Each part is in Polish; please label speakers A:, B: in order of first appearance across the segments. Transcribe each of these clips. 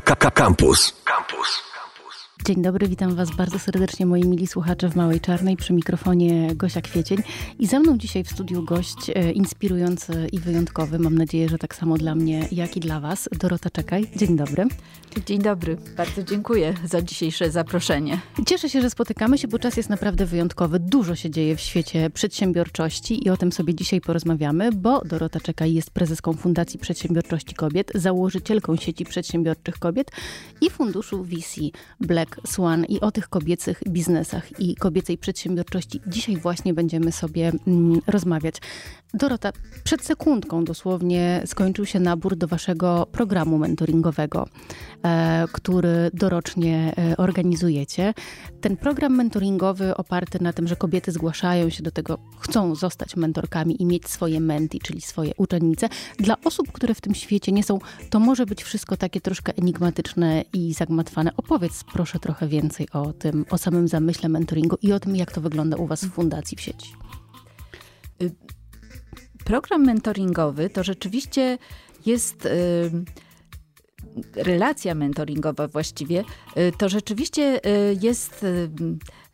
A: Campus. Campus.
B: Dzień dobry, witam Was bardzo serdecznie, moi mili słuchacze w Małej Czarnej, przy mikrofonie Gosia Kwiecień. I ze mną dzisiaj w studiu gość e, inspirujący i wyjątkowy, mam nadzieję, że tak samo dla mnie, jak i dla Was, Dorota Czekaj. Dzień dobry.
C: Dzień dobry, bardzo dziękuję za dzisiejsze zaproszenie.
B: Cieszę się, że spotykamy się, bo czas jest naprawdę wyjątkowy. Dużo się dzieje w świecie przedsiębiorczości i o tym sobie dzisiaj porozmawiamy, bo Dorota Czekaj jest prezeską Fundacji Przedsiębiorczości Kobiet, założycielką sieci przedsiębiorczych kobiet i funduszu VC Black Swan i o tych kobiecych biznesach i kobiecej przedsiębiorczości dzisiaj właśnie będziemy sobie mm, rozmawiać. Dorota, przed sekundką dosłownie skończył się nabór do waszego programu mentoringowego, e, który dorocznie e, organizujecie. Ten program mentoringowy oparty na tym, że kobiety zgłaszają się do tego, chcą zostać mentorkami i mieć swoje menti, czyli swoje uczennice. Dla osób, które w tym świecie nie są, to może być wszystko takie troszkę enigmatyczne i zagmatwane. Opowiedz proszę trochę więcej o tym, o samym zamyśle mentoringu i o tym, jak to wygląda u was w fundacji w sieci.
C: Y, program mentoringowy to rzeczywiście jest y, relacja mentoringowa właściwie, y, to rzeczywiście jest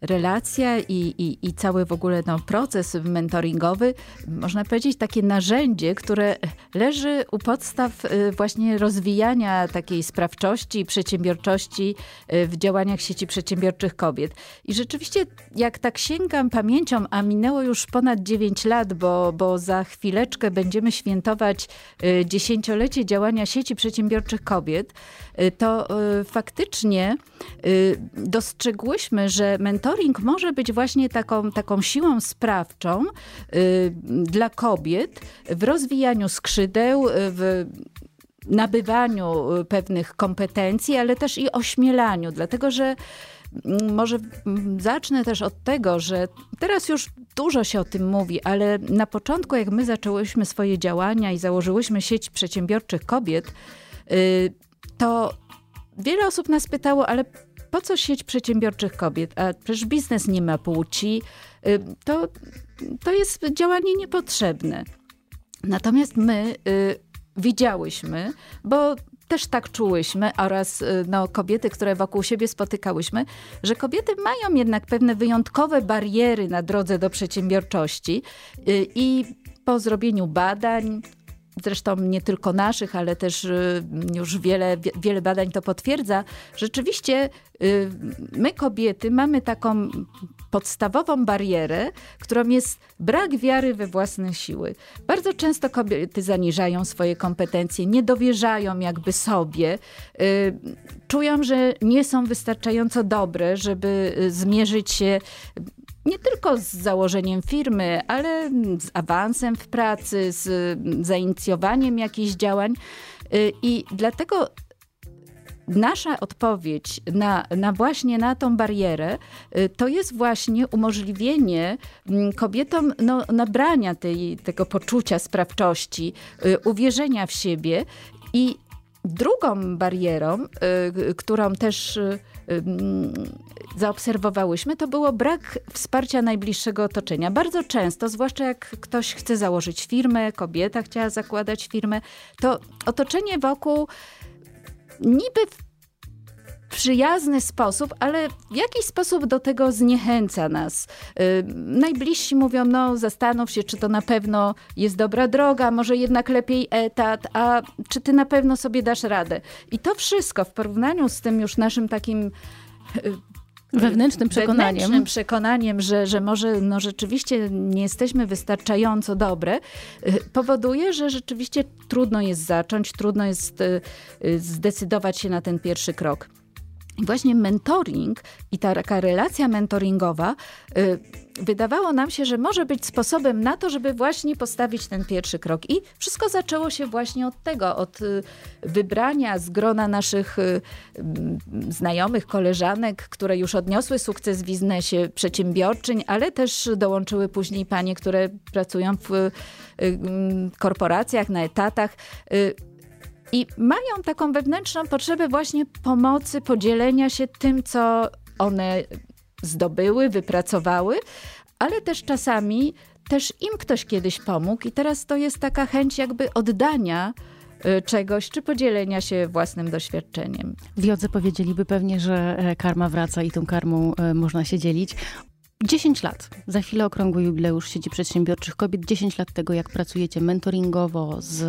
C: relacja i, i, i cały w ogóle no, proces mentoringowy, można powiedzieć takie narzędzie, które leży u podstaw y, właśnie rozwijania takiej sprawczości i przedsiębiorczości y, w działaniach sieci przedsiębiorczych kobiet. I rzeczywiście jak tak sięgam pamięcią, a minęło już ponad 9 lat, bo, bo za chwileczkę będziemy świętować y, dziesięciolecie działania sieci przedsiębiorczych kobiet, to faktycznie dostrzegłyśmy, że mentor mentoring może być właśnie taką, taką siłą sprawczą y, dla kobiet w rozwijaniu skrzydeł, w nabywaniu y, pewnych kompetencji, ale też i ośmielaniu, dlatego że mm, może mm, zacznę też od tego, że teraz już dużo się o tym mówi, ale na początku, jak my zaczęłyśmy swoje działania i założyłyśmy sieć przedsiębiorczych kobiet, y, to wiele osób nas pytało, ale po co sieć przedsiębiorczych kobiet? A przecież biznes nie ma płci. Y, to, to jest działanie niepotrzebne. Natomiast my y, widziałyśmy, bo też tak czułyśmy oraz y, no, kobiety, które wokół siebie spotykałyśmy, że kobiety mają jednak pewne wyjątkowe bariery na drodze do przedsiębiorczości i po zrobieniu badań, zresztą nie tylko naszych, ale też y, już wiele, wiele badań to potwierdza, rzeczywiście y, my kobiety mamy taką podstawową barierę, którą jest brak wiary we własne siły. Bardzo często kobiety zaniżają swoje kompetencje, nie dowierzają jakby sobie, y, czują, że nie są wystarczająco dobre, żeby zmierzyć się nie tylko z założeniem firmy, ale z awansem w pracy, z zainicjowaniem jakichś działań. Y, I dlatego nasza odpowiedź na, na właśnie na tą barierę y, to jest właśnie umożliwienie mm, kobietom no, nabrania tej, tego poczucia sprawczości, y, uwierzenia w siebie i drugą barierą, którą też zaobserwowałyśmy, to było brak wsparcia najbliższego otoczenia. Bardzo często, zwłaszcza jak ktoś chce założyć firmę, kobieta chciała zakładać firmę, to otoczenie wokół niby przyjazny sposób, ale w jakiś sposób do tego zniechęca nas. Yy, najbliżsi mówią, no zastanów się, czy to na pewno jest dobra droga, może jednak lepiej etat, a czy ty na pewno sobie dasz radę. I to wszystko w porównaniu z tym już naszym takim
B: y, wewnętrznym przekonaniem.
C: Wewnętrznym przekonaniem, że, że może no rzeczywiście nie jesteśmy wystarczająco dobre, y, powoduje, że rzeczywiście trudno jest zacząć, trudno jest y, zdecydować się na ten pierwszy krok. I właśnie mentoring i ta taka relacja mentoringowa y, wydawało nam się, że może być sposobem na to, żeby właśnie postawić ten pierwszy krok. I wszystko zaczęło się właśnie od tego, od y, wybrania z grona naszych y, znajomych, koleżanek, które już odniosły sukces w biznesie przedsiębiorczyń, ale też dołączyły później panie, które pracują w korporacjach, na etatach i mają taką wewnętrzną potrzebę właśnie pomocy, podzielenia się tym, co one zdobyły, wypracowały, ale też czasami też im ktoś kiedyś pomógł i teraz to jest taka chęć jakby oddania czegoś, czy podzielenia się własnym doświadczeniem.
B: W powiedzieliby pewnie, że karma wraca i tą karmą można się dzielić. 10 lat. Za chwilę okrągły jubileusz sieci przedsiębiorczych kobiet. 10 lat tego, jak pracujecie mentoringowo z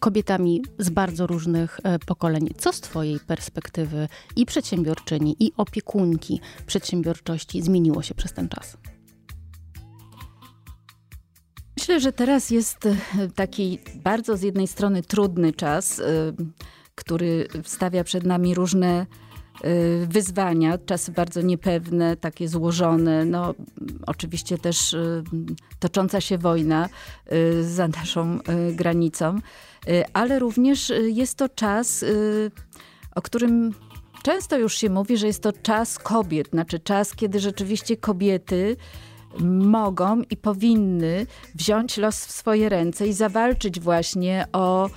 B: kobietami z bardzo różnych e, pokoleń. Co z Twojej perspektywy i przedsiębiorczyni, i opiekunki przedsiębiorczości zmieniło się przez ten czas?
C: Myślę, że teraz jest e, taki bardzo z jednej strony trudny czas, e, który stawia przed nami różne wyzwania, czasy bardzo niepewne, takie złożone. No, oczywiście też tocząca się wojna za naszą granicą. Y, ale również y, jest to czas, y, o którym często już się mówi, że jest to czas kobiet, znaczy czas, kiedy rzeczywiście kobiety mogą i powinny wziąć los w swoje ręce i zawalczyć właśnie o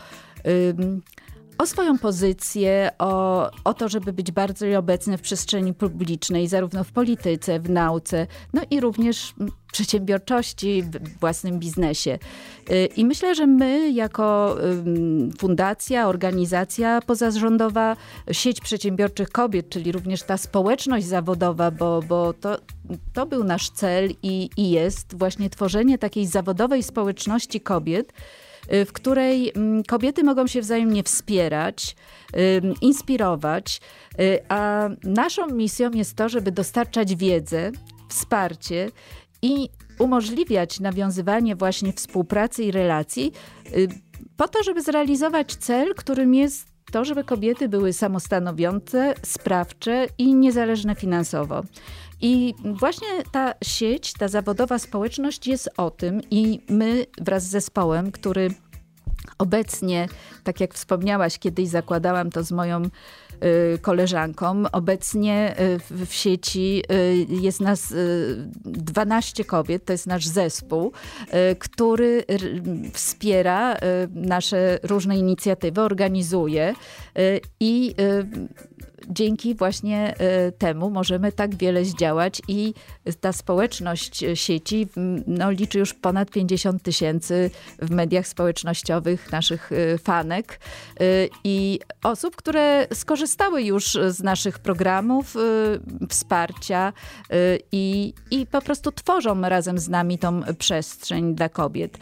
C: o swoją pozycję, o, o to, żeby być bardziej obecny w przestrzeni publicznej, zarówno w polityce, w nauce, no i również w przedsiębiorczości, w własnym biznesie. Y, I myślę, że my jako fundacja, organizacja pozarządowa, sieć przedsiębiorczych kobiet, czyli również ta społeczność zawodowa, bo, bo to, to był nasz cel i, i jest właśnie tworzenie takiej zawodowej społeczności kobiet, w której mm, kobiety mogą się wzajemnie wspierać, y, inspirować, y, a naszą misją jest to, żeby dostarczać wiedzę, wsparcie i umożliwiać nawiązywanie właśnie współpracy i relacji po to, żeby zrealizować cel, którym jest to, żeby kobiety były samostanowiące, sprawcze i niezależne finansowo. I właśnie ta sieć, ta zawodowa społeczność jest o tym i my wraz z zespołem, który obecnie, tak jak wspomniałaś, kiedyś zakładałam to z moją y, koleżanką. Obecnie y, w sieci y, jest nas 12 kobiet, to jest nasz zespół, który wspiera nasze różne inicjatywy, organizuje i dzięki właśnie e, temu możemy tak wiele zdziałać i ta społeczność sieci no, liczy już ponad 50 tysięcy w mediach społecznościowych naszych e, fanek e, i osób, które skorzystały już z naszych programów wsparcia i, i po prostu tworzą razem z nami tą przestrzeń dla kobiet.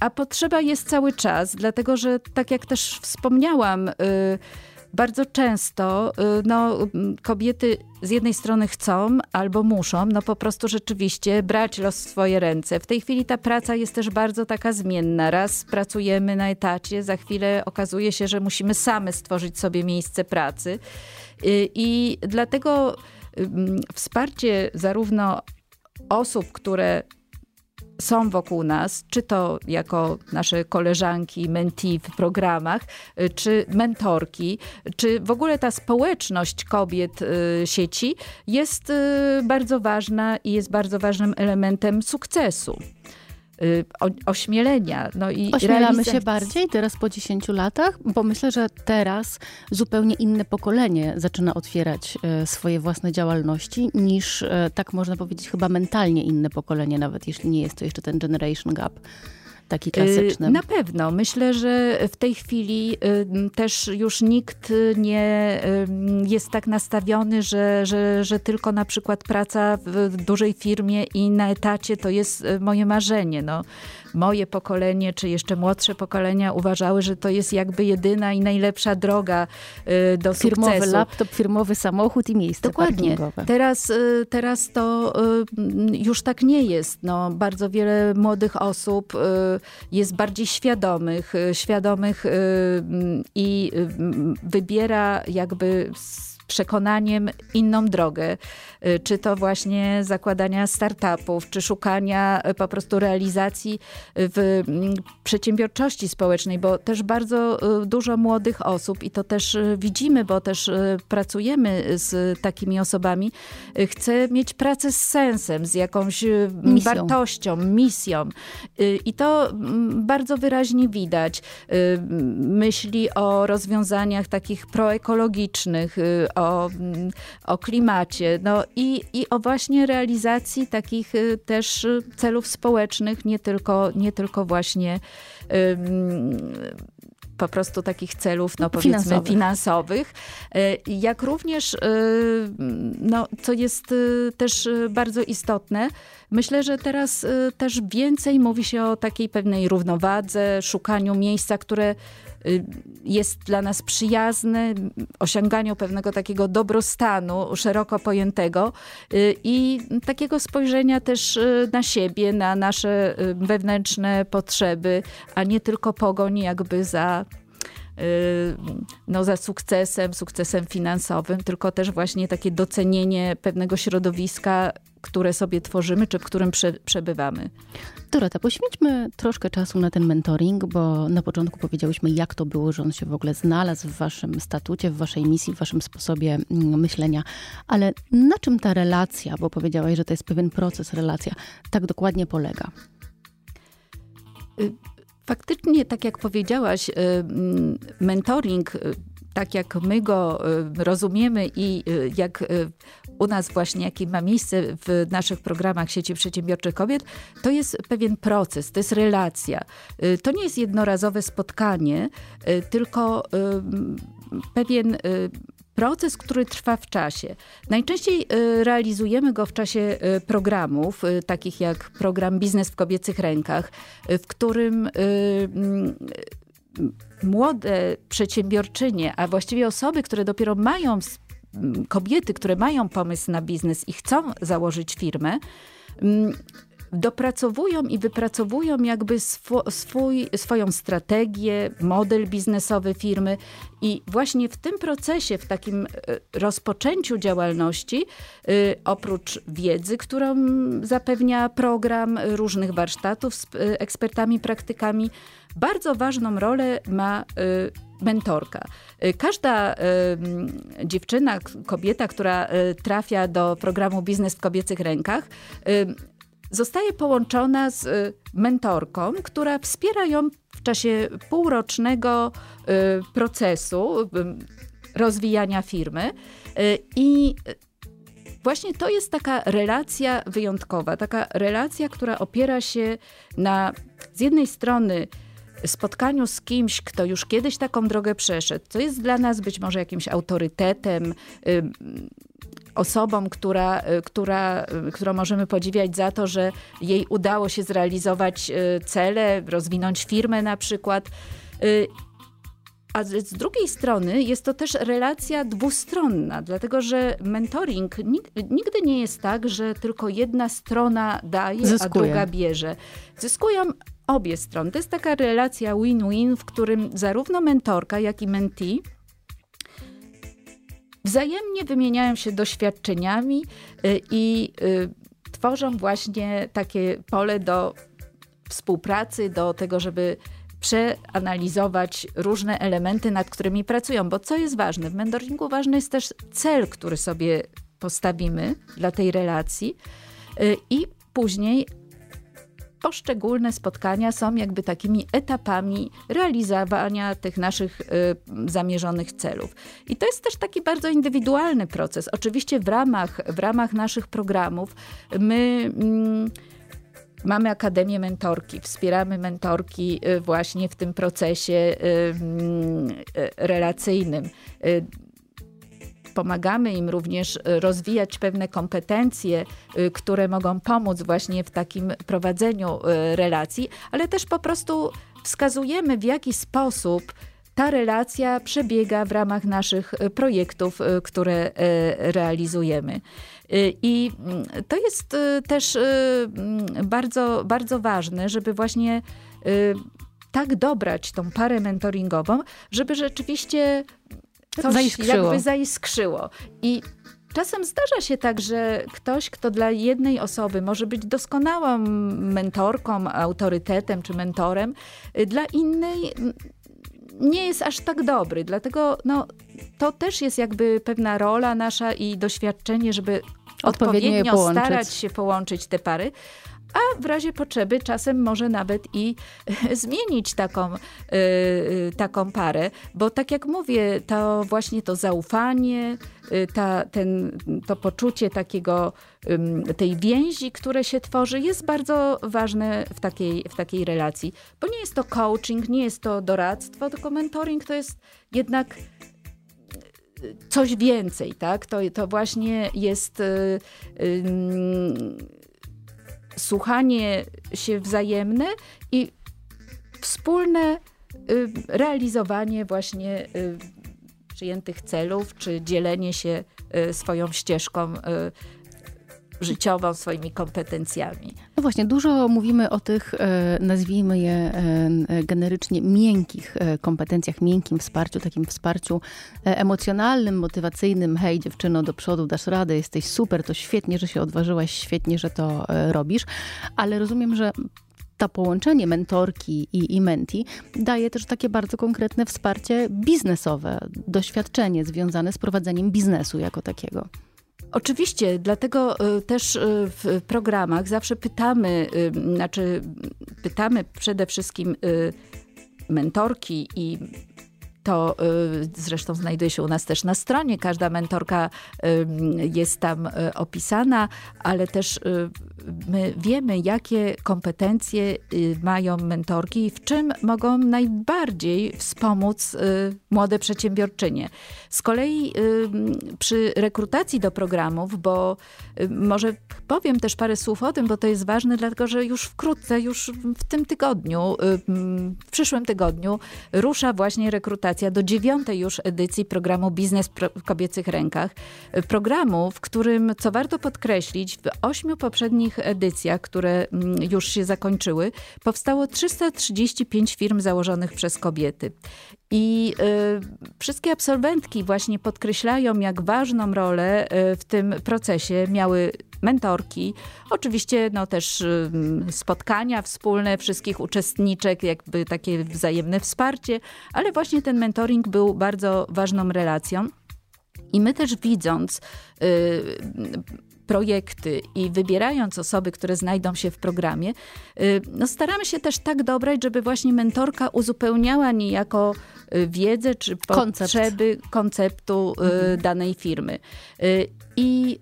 C: A potrzeba jest cały czas, dlatego że tak jak też wspomniałam, bardzo często y, no, kobiety z jednej strony chcą albo muszą, no po prostu rzeczywiście brać los w swoje ręce. W tej chwili ta praca jest też bardzo taka zmienna. Raz pracujemy na etacie, za chwilę okazuje się, że musimy same stworzyć sobie miejsce pracy. Y, I dlatego wsparcie zarówno osób, które są wokół nas, czy to jako nasze koleżanki, mentee w programach, y, czy mentorki, czy w ogóle ta społeczność kobiet y, sieci jest y, bardzo ważna i jest bardzo ważnym elementem sukcesu. Y, ośmielenia. No i
B: Ośmielamy
C: realizacji.
B: się bardziej teraz po 10 latach, bo myślę, że teraz zupełnie inne pokolenie zaczyna otwierać e, swoje własne działalności niż, e, tak można powiedzieć, chyba mentalnie inne pokolenie, nawet jeśli nie jest to jeszcze ten generation gap taki klasyczny?
C: Na pewno. Myślę, że w tej chwili też już nikt nie jest tak nastawiony, że, że, że tylko na przykład praca w dużej firmie i na etacie to jest y, moje marzenie. No, moje pokolenie, czy jeszcze młodsze pokolenia uważały, że to jest jakby jedyna i najlepsza droga y, do
B: firmowy
C: sukcesu.
B: laptop, firmowy samochód i miejsce
C: Dokładnie.
B: Parkingowe.
C: Teraz, y, teraz to już tak nie jest. No, bardzo wiele młodych osób jest bardziej świadomych, świadomych i wybiera jakby przekonaniem inną drogę. Y, czy to właśnie zakładania startupów, czy szukania y, po prostu realizacji w mm, przedsiębiorczości społecznej, bo też bardzo y, dużo młodych osób i to też widzimy, bo też pracujemy z takimi osobami, chce mieć pracę z sensem, z jakąś misją. wartością, misją. I to mm, bardzo wyraźnie widać. Myśli o rozwiązaniach takich proekologicznych, o, o klimacie, no i, i o właśnie realizacji takich y, też celów społecznych, nie tylko, nie tylko właśnie po prostu takich celów, no powiedzmy finansowych, finansowych. Jak również, no, co jest też bardzo istotne, myślę, że teraz też więcej mówi się o takiej pewnej równowadze, szukaniu miejsca, które Y, jest dla nas przyjazny, osiąganiu pewnego takiego dobrostanu szeroko pojętego y, i takiego spojrzenia też y, na siebie, na nasze wewnętrzne potrzeby, a nie tylko pogoń jakby za no, za sukcesem, sukcesem finansowym, tylko też właśnie takie docenienie pewnego środowiska, które sobie tworzymy, czy w którym prze, przebywamy.
B: Dorota, poświęćmy troszkę czasu na ten mentoring, bo na początku powiedziałyśmy, jak to było, że on się w ogóle znalazł w waszym statucie, w waszej misji, w waszym sposobie mm, myślenia. Ale na czym ta relacja, bo powiedziałaś, że to jest pewien proces, relacja, tak dokładnie polega?
C: Y, faktycznie, tak jak powiedziałaś, y, mentoring y, tak jak my go rozumiemy i jak u nas właśnie, jaki ma miejsce w naszych programach sieci przedsiębiorczych kobiet, to jest pewien proces, to jest relacja. Y, to nie jest jednorazowe spotkanie, y, tylko y, pewien proces, który trwa w czasie. Najczęściej realizujemy go w czasie programów, takich jak program Biznes w kobiecych rękach, w którym młode przedsiębiorczynie, a właściwie osoby, które dopiero mają kobiety, które mają pomysł na biznes i chcą założyć firmę, dopracowują i wypracowują jakby swój, swoją strategię, model biznesowy firmy i właśnie w tym procesie, w takim e, rozpoczęciu działalności, e, oprócz wiedzy, którą zapewnia program różnych warsztatów z e, ekspertami, praktykami, bardzo ważną rolę ma mentorka. Każda dziewczyna, kobieta, która trafia do programu Biznes w kobiecych rękach, zostaje połączona z y, mentorką, która wspiera ją w czasie półrocznego y, procesu y, rozwijania firmy. I właśnie to jest taka relacja wyjątkowa, taka relacja, która opiera się na z jednej strony spotkaniu z kimś, kto już kiedyś taką drogę przeszedł, co jest dla nas być może jakimś autorytetem, osobą, która, y, która, y, którą możemy podziwiać za to, że jej udało się zrealizować y, cele, rozwinąć firmę na przykład. A z drugiej strony jest to też relacja dwustronna, dlatego że mentoring nigdy nie jest tak, że tylko jedna strona daje, Zyskuje. a druga bierze. Zyskują obie strony. To jest taka relacja win-win, w którym zarówno mentorka, jak i mentee wzajemnie wymieniają się doświadczeniami y, i y, tworzą właśnie takie pole do współpracy, do tego, żeby przeanalizować różne elementy, nad którymi pracują. Bo co jest ważne? W mentoringu ważny jest też cel, który sobie postawimy dla tej relacji y, i później poszczególne spotkania są jakby takimi etapami realizowania tych naszych y, zamierzonych celów. I to jest też taki bardzo indywidualny proces. Oczywiście w ramach, w ramach naszych programów my... Mm, Mamy Akademię Mentorki, wspieramy mentorki y, właśnie w tym procesie y, mm, relacyjnym pomagamy im również y, rozwijać pewne kompetencje, y, które mogą pomóc właśnie w takim prowadzeniu y, relacji, ale też po prostu wskazujemy, w jaki sposób ta relacja przebiega w ramach naszych projektów, które realizujemy. I mm, to jest też mm, bardzo, bardzo ważne, żeby właśnie tak dobrać tą parę mentoringową, żeby rzeczywiście coś zaiskrzyło. jakby zaiskrzyło. I Czasem zdarza się tak, że ktoś, kto dla jednej osoby może być doskonałą mentorką, autorytetem czy mentorem, y, dla innej nie jest aż tak dobry. Dlatego no, to też jest jakby pewna rola nasza i doświadczenie, żeby odpowiednio, odpowiednio starać się połączyć te pary. A w razie potrzeby czasem może nawet i zmienić taką, y, taką parę, bo tak jak mówię, to właśnie to zaufanie, ta, ten, to poczucie takiego, tej więzi, które się tworzy, jest bardzo ważne w takiej, w takiej relacji. Bo nie jest to coaching, nie jest to doradztwo, tylko mentoring to jest jednak coś więcej, tak? To, to właśnie jest y, y, słuchanie się wzajemne i wspólne y, realizowanie właśnie y, przyjętych celów, czy dzielenie się y, swoją ścieżką życiową, swoimi kompetencjami.
B: No właśnie, dużo mówimy o tych, e, nazwijmy je e, generycznie, miękkich e, kompetencjach, miękkim wsparciu, takim wsparciu emocjonalnym, motywacyjnym. Hej, dziewczyno, do przodu, dasz radę, jesteś super, to świetnie, że się odważyłaś, świetnie, że to robisz. Ale rozumiem, że to połączenie mentorki i, i menti daje też takie bardzo konkretne wsparcie biznesowe, doświadczenie związane z prowadzeniem biznesu jako takiego.
C: Oczywiście, dlatego y, też y, w programach zawsze pytamy, y, znaczy pytamy przede wszystkim mentorki i to zresztą znajduje się u nas też na stronie. Każda mentorka jest tam opisana, ale też my wiemy, jakie kompetencje y, mają mentorki i w czym mogą najbardziej wspomóc y, młode przedsiębiorczynie. Z kolei y, przy rekrutacji do programów, bo może powiem też parę słów o tym, bo to jest ważne, dlatego że już wkrótce, już w tym tygodniu, w przyszłym tygodniu rusza właśnie rekrutacja do dziewiątej już edycji programu Biznes w kobiecych rękach. Programu, w którym, co warto podkreślić, w ośmiu poprzednich edycjach, które mm, już się zakończyły, powstało 335 firm założonych przez kobiety. I y, wszystkie absolwentki właśnie podkreślają, jak ważną rolę y, w tym procesie miały mentorki, oczywiście no też spotkania wspólne wszystkich uczestniczek, jakby takie wzajemne wsparcie, ale właśnie ten mentoring był bardzo ważną relacją. I my też widząc y, projekty i wybierając osoby, które znajdą się w programie, y, no staramy się też tak dobrać, żeby właśnie mentorka uzupełniała niejako y, wiedzę czy potrzeby Koncept. konceptu y, mhm. danej firmy. I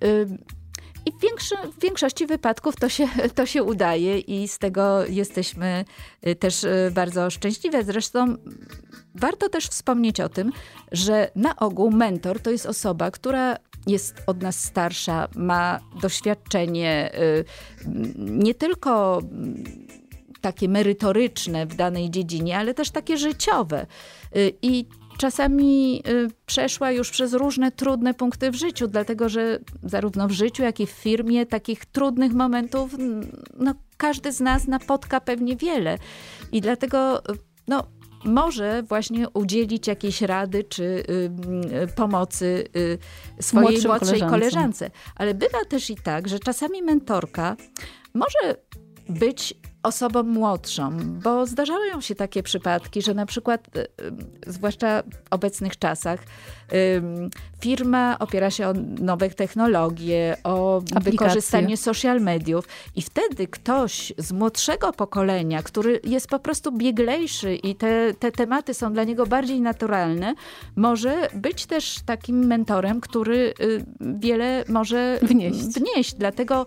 C: i w, większo w, większości wypadków to się, to się udaje i z tego jesteśmy też bardzo szczęśliwe. Zresztą warto też wspomnieć o tym, że na ogół mentor to jest osoba, która jest od nas starsza, ma doświadczenie y, nie tylko takie merytoryczne w danej dziedzinie, ale też takie życiowe. Y, I czasami y, przeszła już przez różne trudne punkty w życiu, dlatego że zarówno w życiu, jak i w firmie takich trudnych momentów no, każdy z nas napotka pewnie wiele. I dlatego no, może właśnie udzielić jakiejś rady czy y, y, pomocy y, swojej Młodszym młodszej koleżance. koleżance. Ale bywa też i tak, że czasami mentorka może być osobą młodszą, bo zdarzają się takie przypadki, że na przykład, y, y, zwłaszcza w obecnych czasach, firma opiera się o nowe technologie, o Aplikacje. wykorzystanie social mediów i wtedy ktoś z młodszego pokolenia, który jest po prostu bieglejszy i te, te tematy są dla niego bardziej naturalne, może być też takim mentorem, który y, wiele może wnieść. wnieść. Dlatego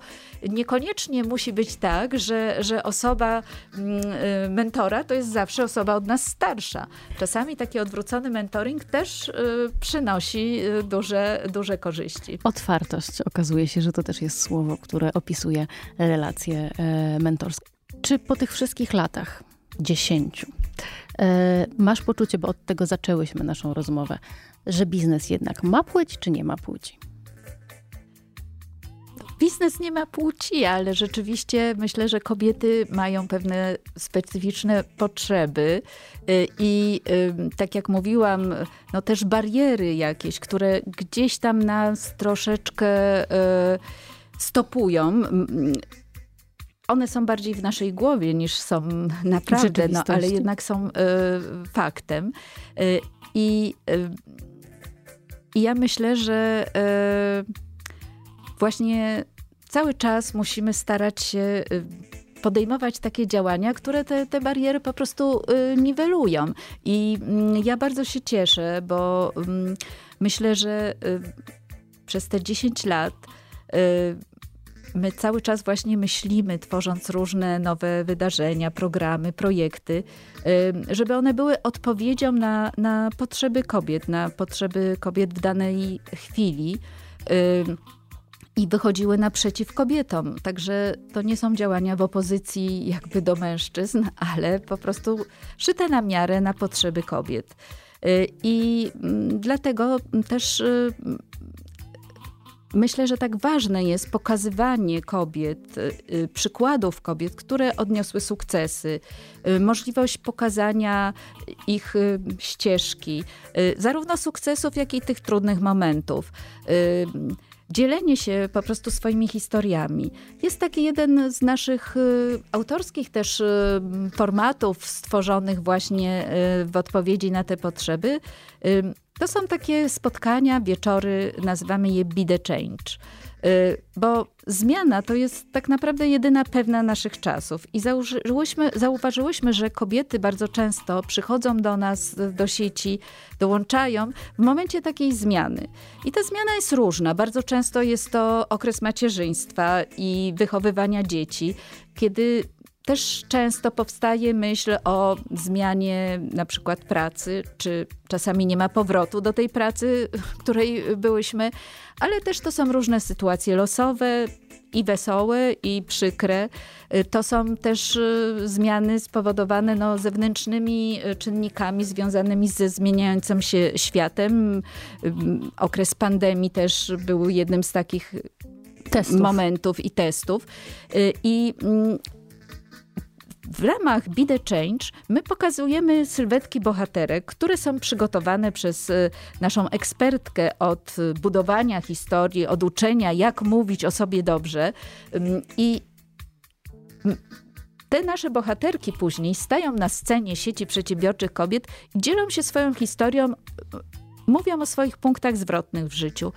C: niekoniecznie musi być tak, że, że osoba mm, mentora to jest zawsze osoba od nas starsza. Czasami taki odwrócony mentoring też przynosi y, duże, duże korzyści.
B: Otwartość. Okazuje się, że to też jest słowo, które opisuje relacje e, mentorskie. Czy po tych wszystkich latach, dziesięciu, e, masz poczucie, bo od tego zaczęłyśmy naszą rozmowę, że biznes jednak ma płeć, czy nie ma płci?
C: Biznes nie ma płci, ale rzeczywiście myślę, że kobiety mają pewne specyficzne potrzeby y, i tak jak mówiłam, no też bariery jakieś, które gdzieś tam nas troszeczkę y, stopują one są bardziej w naszej głowie niż są naprawdę, no, ale jednak są y, faktem. Y, I y, ja myślę, że y, właśnie cały czas musimy starać się y, podejmować takie działania, które te, te bariery po prostu y, niwelują. I mm, ja bardzo się cieszę, bo mm, myślę, że y, przez te 10 lat my cały czas właśnie myślimy, tworząc różne nowe wydarzenia, programy, projekty, żeby one były odpowiedzią na, na potrzeby kobiet, na potrzeby kobiet w danej chwili i wychodziły naprzeciw kobietom. Także to nie są działania w opozycji jakby do mężczyzn, ale po prostu szyte na miarę na potrzeby kobiet. Y, I mm, dlatego też y, Myślę, że tak ważne jest pokazywanie kobiet, y, przykładów kobiet, które odniosły sukcesy, możliwość pokazania ich ścieżki, zarówno sukcesów, jak i tych trudnych momentów dzielenie się po prostu swoimi historiami. Jest taki jeden z naszych y, autorskich też y, formatów stworzonych właśnie y, w odpowiedzi na te potrzeby. To są takie spotkania, wieczory, nazywamy je Be the Change. Y, bo zmiana to jest tak naprawdę jedyna pewna naszych czasów. I zauważyłyśmy, zauważyłyśmy, że kobiety bardzo często przychodzą do nas, do sieci, dołączają w momencie takiej zmiany. I ta zmiana jest różna. Bardzo często jest to okres macierzyństwa i wychowywania dzieci, kiedy też często powstaje myśl o zmianie na przykład pracy, czy czasami nie ma powrotu do tej pracy, w której byłyśmy, ale też to są różne sytuacje losowe, i wesołe, i przykre. To są też y, zmiany spowodowane no, zewnętrznymi y, czynnikami związanymi ze zmieniającym się światem. Okres pandemii też był jednym z takich testów. momentów i testów. Y, I mm, w ramach Be The Change my pokazujemy sylwetki bohaterek, które są przygotowane przez y, naszą ekspertkę od budowania historii, od uczenia, jak mówić o sobie dobrze. I te nasze bohaterki później stają na scenie sieci przedsiębiorczych kobiet i dzielą się swoją historią, mówią o swoich punktach zwrotnych w życiu.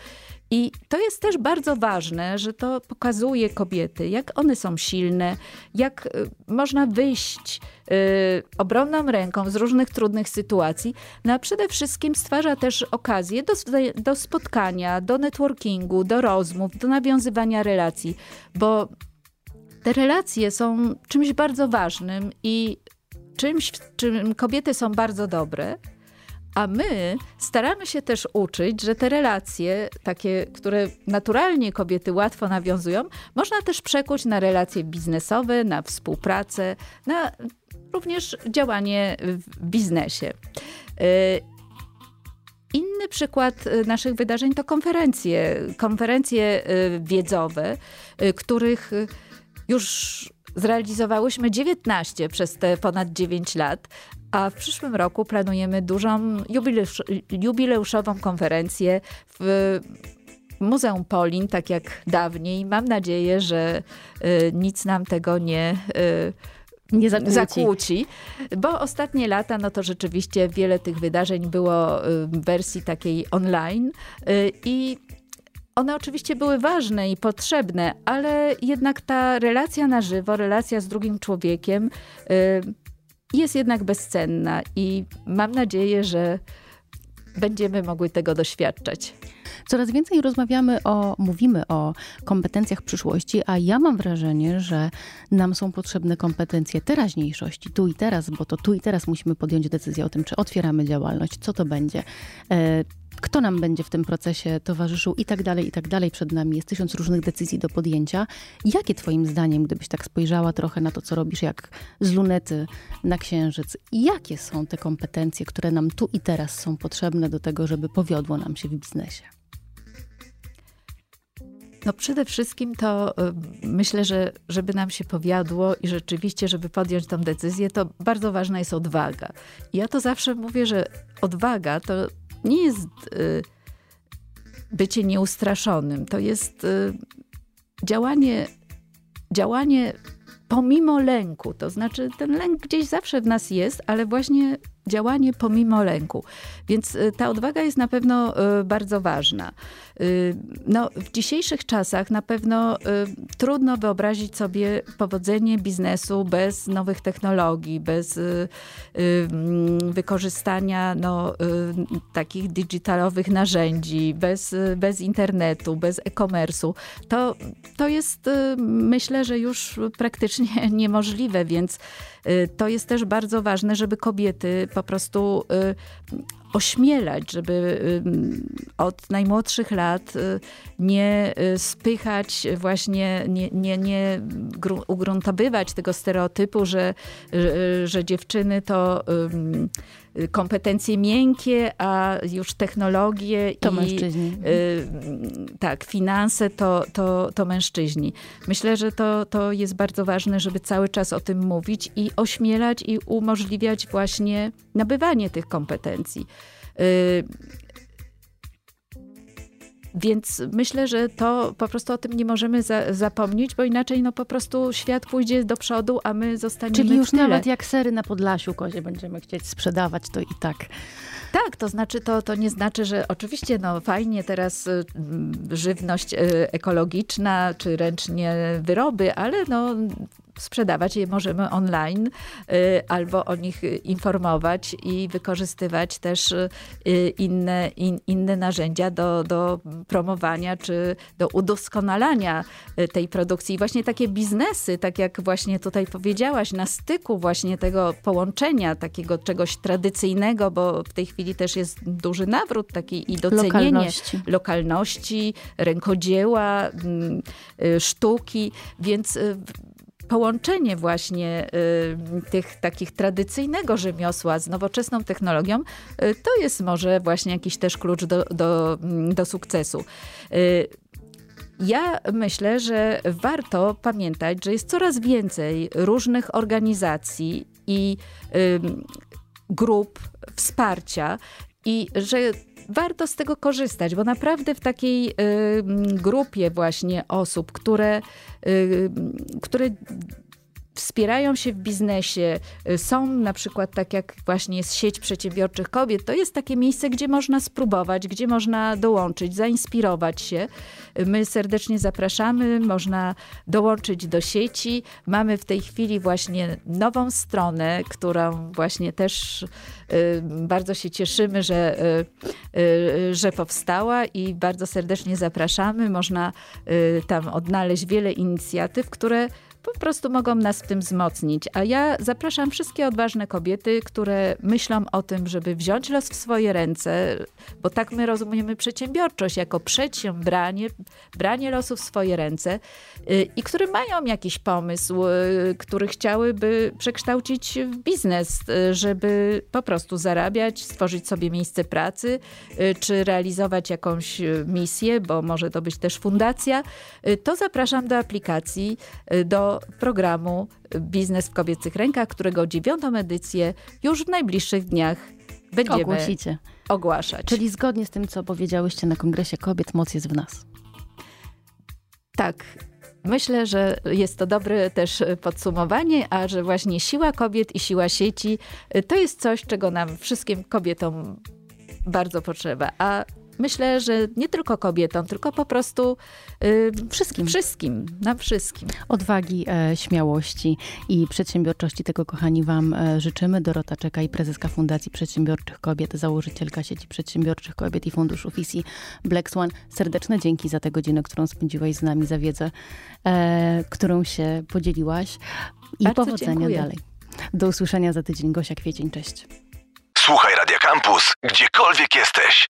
C: I to jest też bardzo ważne, że to pokazuje kobiety, jak one są silne, jak y, można wyjść y, obronną ręką z różnych trudnych sytuacji, no a przede wszystkim stwarza też okazję do, do spotkania, do networkingu, do rozmów, do nawiązywania relacji, bo te relacje są czymś bardzo ważnym i czymś, w czym kobiety są bardzo dobre. A my staramy się też uczyć, że te relacje, takie, które naturalnie kobiety łatwo nawiązują, można też przekuć na relacje biznesowe, na współpracę, na również działanie w biznesie. Y, inny przykład y, naszych wydarzeń to konferencje, konferencje y, wiedzowe, których już zrealizowałyśmy 19 przez te ponad 9 lat, a w przyszłym roku planujemy dużą jubileusz, jubileuszową konferencję w Muzeum Polin, tak jak dawniej. Mam nadzieję, że y, nic nam tego nie y,
B: nie zakłóci.
C: zakłóci. Bo ostatnie lata, no to rzeczywiście wiele tych wydarzeń było y, w wersji takiej online y, i one oczywiście były ważne i potrzebne, ale jednak ta relacja na żywo, relacja z drugim człowiekiem y, jest jednak bezcenna i mam nadzieję, że będziemy mogły tego doświadczać.
B: Coraz więcej rozmawiamy o, mówimy o kompetencjach przyszłości, a ja mam wrażenie, że nam są potrzebne kompetencje teraźniejszości, tu i teraz, bo to tu i teraz musimy podjąć decyzję o tym, czy otwieramy działalność, co to będzie. Kto nam będzie w tym procesie towarzyszył i tak dalej, i tak dalej. Przed nami jest tysiąc różnych decyzji do podjęcia. Jakie twoim zdaniem, gdybyś tak spojrzała trochę na to, co robisz, jak z lunety na księżyc, jakie są te kompetencje, które nam tu i teraz są potrzebne do tego, żeby powiodło nam się w biznesie?
C: No przede wszystkim to y, myślę, że żeby nam się powiadło i rzeczywiście, żeby podjąć tą decyzję, to bardzo ważna jest odwaga. Ja to zawsze mówię, że odwaga to nie jest y, bycie nieustraszonym. To jest y, działanie, działanie pomimo lęku. To znaczy, ten lęk gdzieś zawsze w nas jest, ale właśnie działanie pomimo lęku. Więc y, ta odwaga jest na pewno y, bardzo ważna. Y, no, w dzisiejszych czasach na pewno trudno wyobrazić sobie powodzenie biznesu bez nowych technologii, bez mm, wykorzystania no, takich digitalowych narzędzi, bez, bez internetu, bez e-commerce'u. To, to jest myślę, że już praktycznie niemożliwe, więc to jest też bardzo ważne, żeby kobiety po prostu y, ośmielać, żeby y, od najmłodszych lat y, nie spychać właśnie, nie, nie, nie ugruntowywać tego stereotypu, że, że dziewczyny to kompetencje miękkie, a już technologie
B: to
C: i
B: mężczyźni.
C: tak, finanse to, to, to mężczyźni. Myślę, że to, to jest bardzo ważne, żeby cały czas o tym mówić i ośmielać i umożliwiać właśnie nabywanie tych kompetencji. Y, więc myślę, że to po prostu o tym nie możemy za, zapomnieć, bo inaczej no po prostu świat pójdzie do przodu, a my zostaniemy
B: Czyli już nawet jak sery na Podlasiu kozie będziemy chcieć sprzedawać, to i tak.
C: Tak, to znaczy to, to nie znaczy, że oczywiście no fajnie teraz y, żywność y, ekologiczna, czy ręcznie wyroby, ale no sprzedawać je możemy online y, albo o nich informować i wykorzystywać też y, inne, in, inne narzędzia do, do promowania czy do udoskonalania y, tej produkcji. I właśnie takie biznesy, tak jak właśnie tutaj powiedziałaś, na styku właśnie tego połączenia takiego czegoś tradycyjnego, bo w tej chwili też jest duży nawrót taki i docenienie
B: lokalności,
C: lokalności rękodzieła, mm, sztuki, więc połączenie właśnie y, tych takich tradycyjnego rzemiosła z nowoczesną technologią, y, to jest może właśnie jakiś też klucz do, do, mm, do sukcesu. Y, ja myślę, że warto pamiętać, że jest coraz więcej różnych organizacji i grup wsparcia i że warto z tego korzystać, bo naprawdę w takiej y, grupie właśnie osób, które, y, które wspierają się w biznesie, y, są na przykład tak jak właśnie jest sieć przedsiębiorczych kobiet, to jest takie miejsce, gdzie można spróbować, gdzie można dołączyć, zainspirować się. My serdecznie zapraszamy, można dołączyć do sieci. Mamy w tej chwili właśnie nową stronę, którą właśnie też y, bardzo się cieszymy, że, y, że powstała i bardzo serdecznie zapraszamy. Można tam odnaleźć wiele inicjatyw, które po prostu mogą nas w tym wzmocnić. A ja zapraszam wszystkie odważne kobiety, które myślą o tym, żeby wziąć los w swoje ręce, bo tak my rozumiemy przedsiębiorczość jako przedsiębranie, branie losu w swoje ręce y, i które mają jakiś pomysł, y, który chciałyby przekształcić w biznes, y, żeby po prostu zarabiać, stworzyć sobie miejsce pracy, czy realizować jakąś misję, bo może to być też fundacja, to zapraszam do aplikacji, do programu Biznes w kobiecych rękach, którego dziewiątą edycję już w najbliższych dniach będziemy
B: Ogłosicie.
C: ogłaszać.
B: Czyli zgodnie z tym, co powiedziałyście na Kongresie Kobiet, moc jest w nas.
C: Tak. Myślę, że jest to dobre też podsumowanie, a że właśnie siła kobiet i siła sieci to jest coś, czego nam wszystkim kobietom bardzo potrzeba. A myślę, że nie tylko kobietom, tylko po prostu
B: yy, wszystkim.
C: Wszystkim, nam wszystkim.
B: Odwagi, e, śmiałości i przedsiębiorczości tego, kochani, wam e, życzymy. Dorota Czeka i prezeska Fundacji Przedsiębiorczych Kobiet, założycielka sieci Przedsiębiorczych Kobiet i Funduszu FISI Black Swan. Serdeczne dzięki za tę godzinę, którą spędziłaś z nami, za wiedzę, e, którą się podzieliłaś i
C: Bardzo
B: powodzenia
C: dziękuję.
B: dalej. Do usłyszenia za tydzień. Gosia Kwiecień, cześć.
A: Słuchaj Radio Campus, gdziekolwiek jesteś.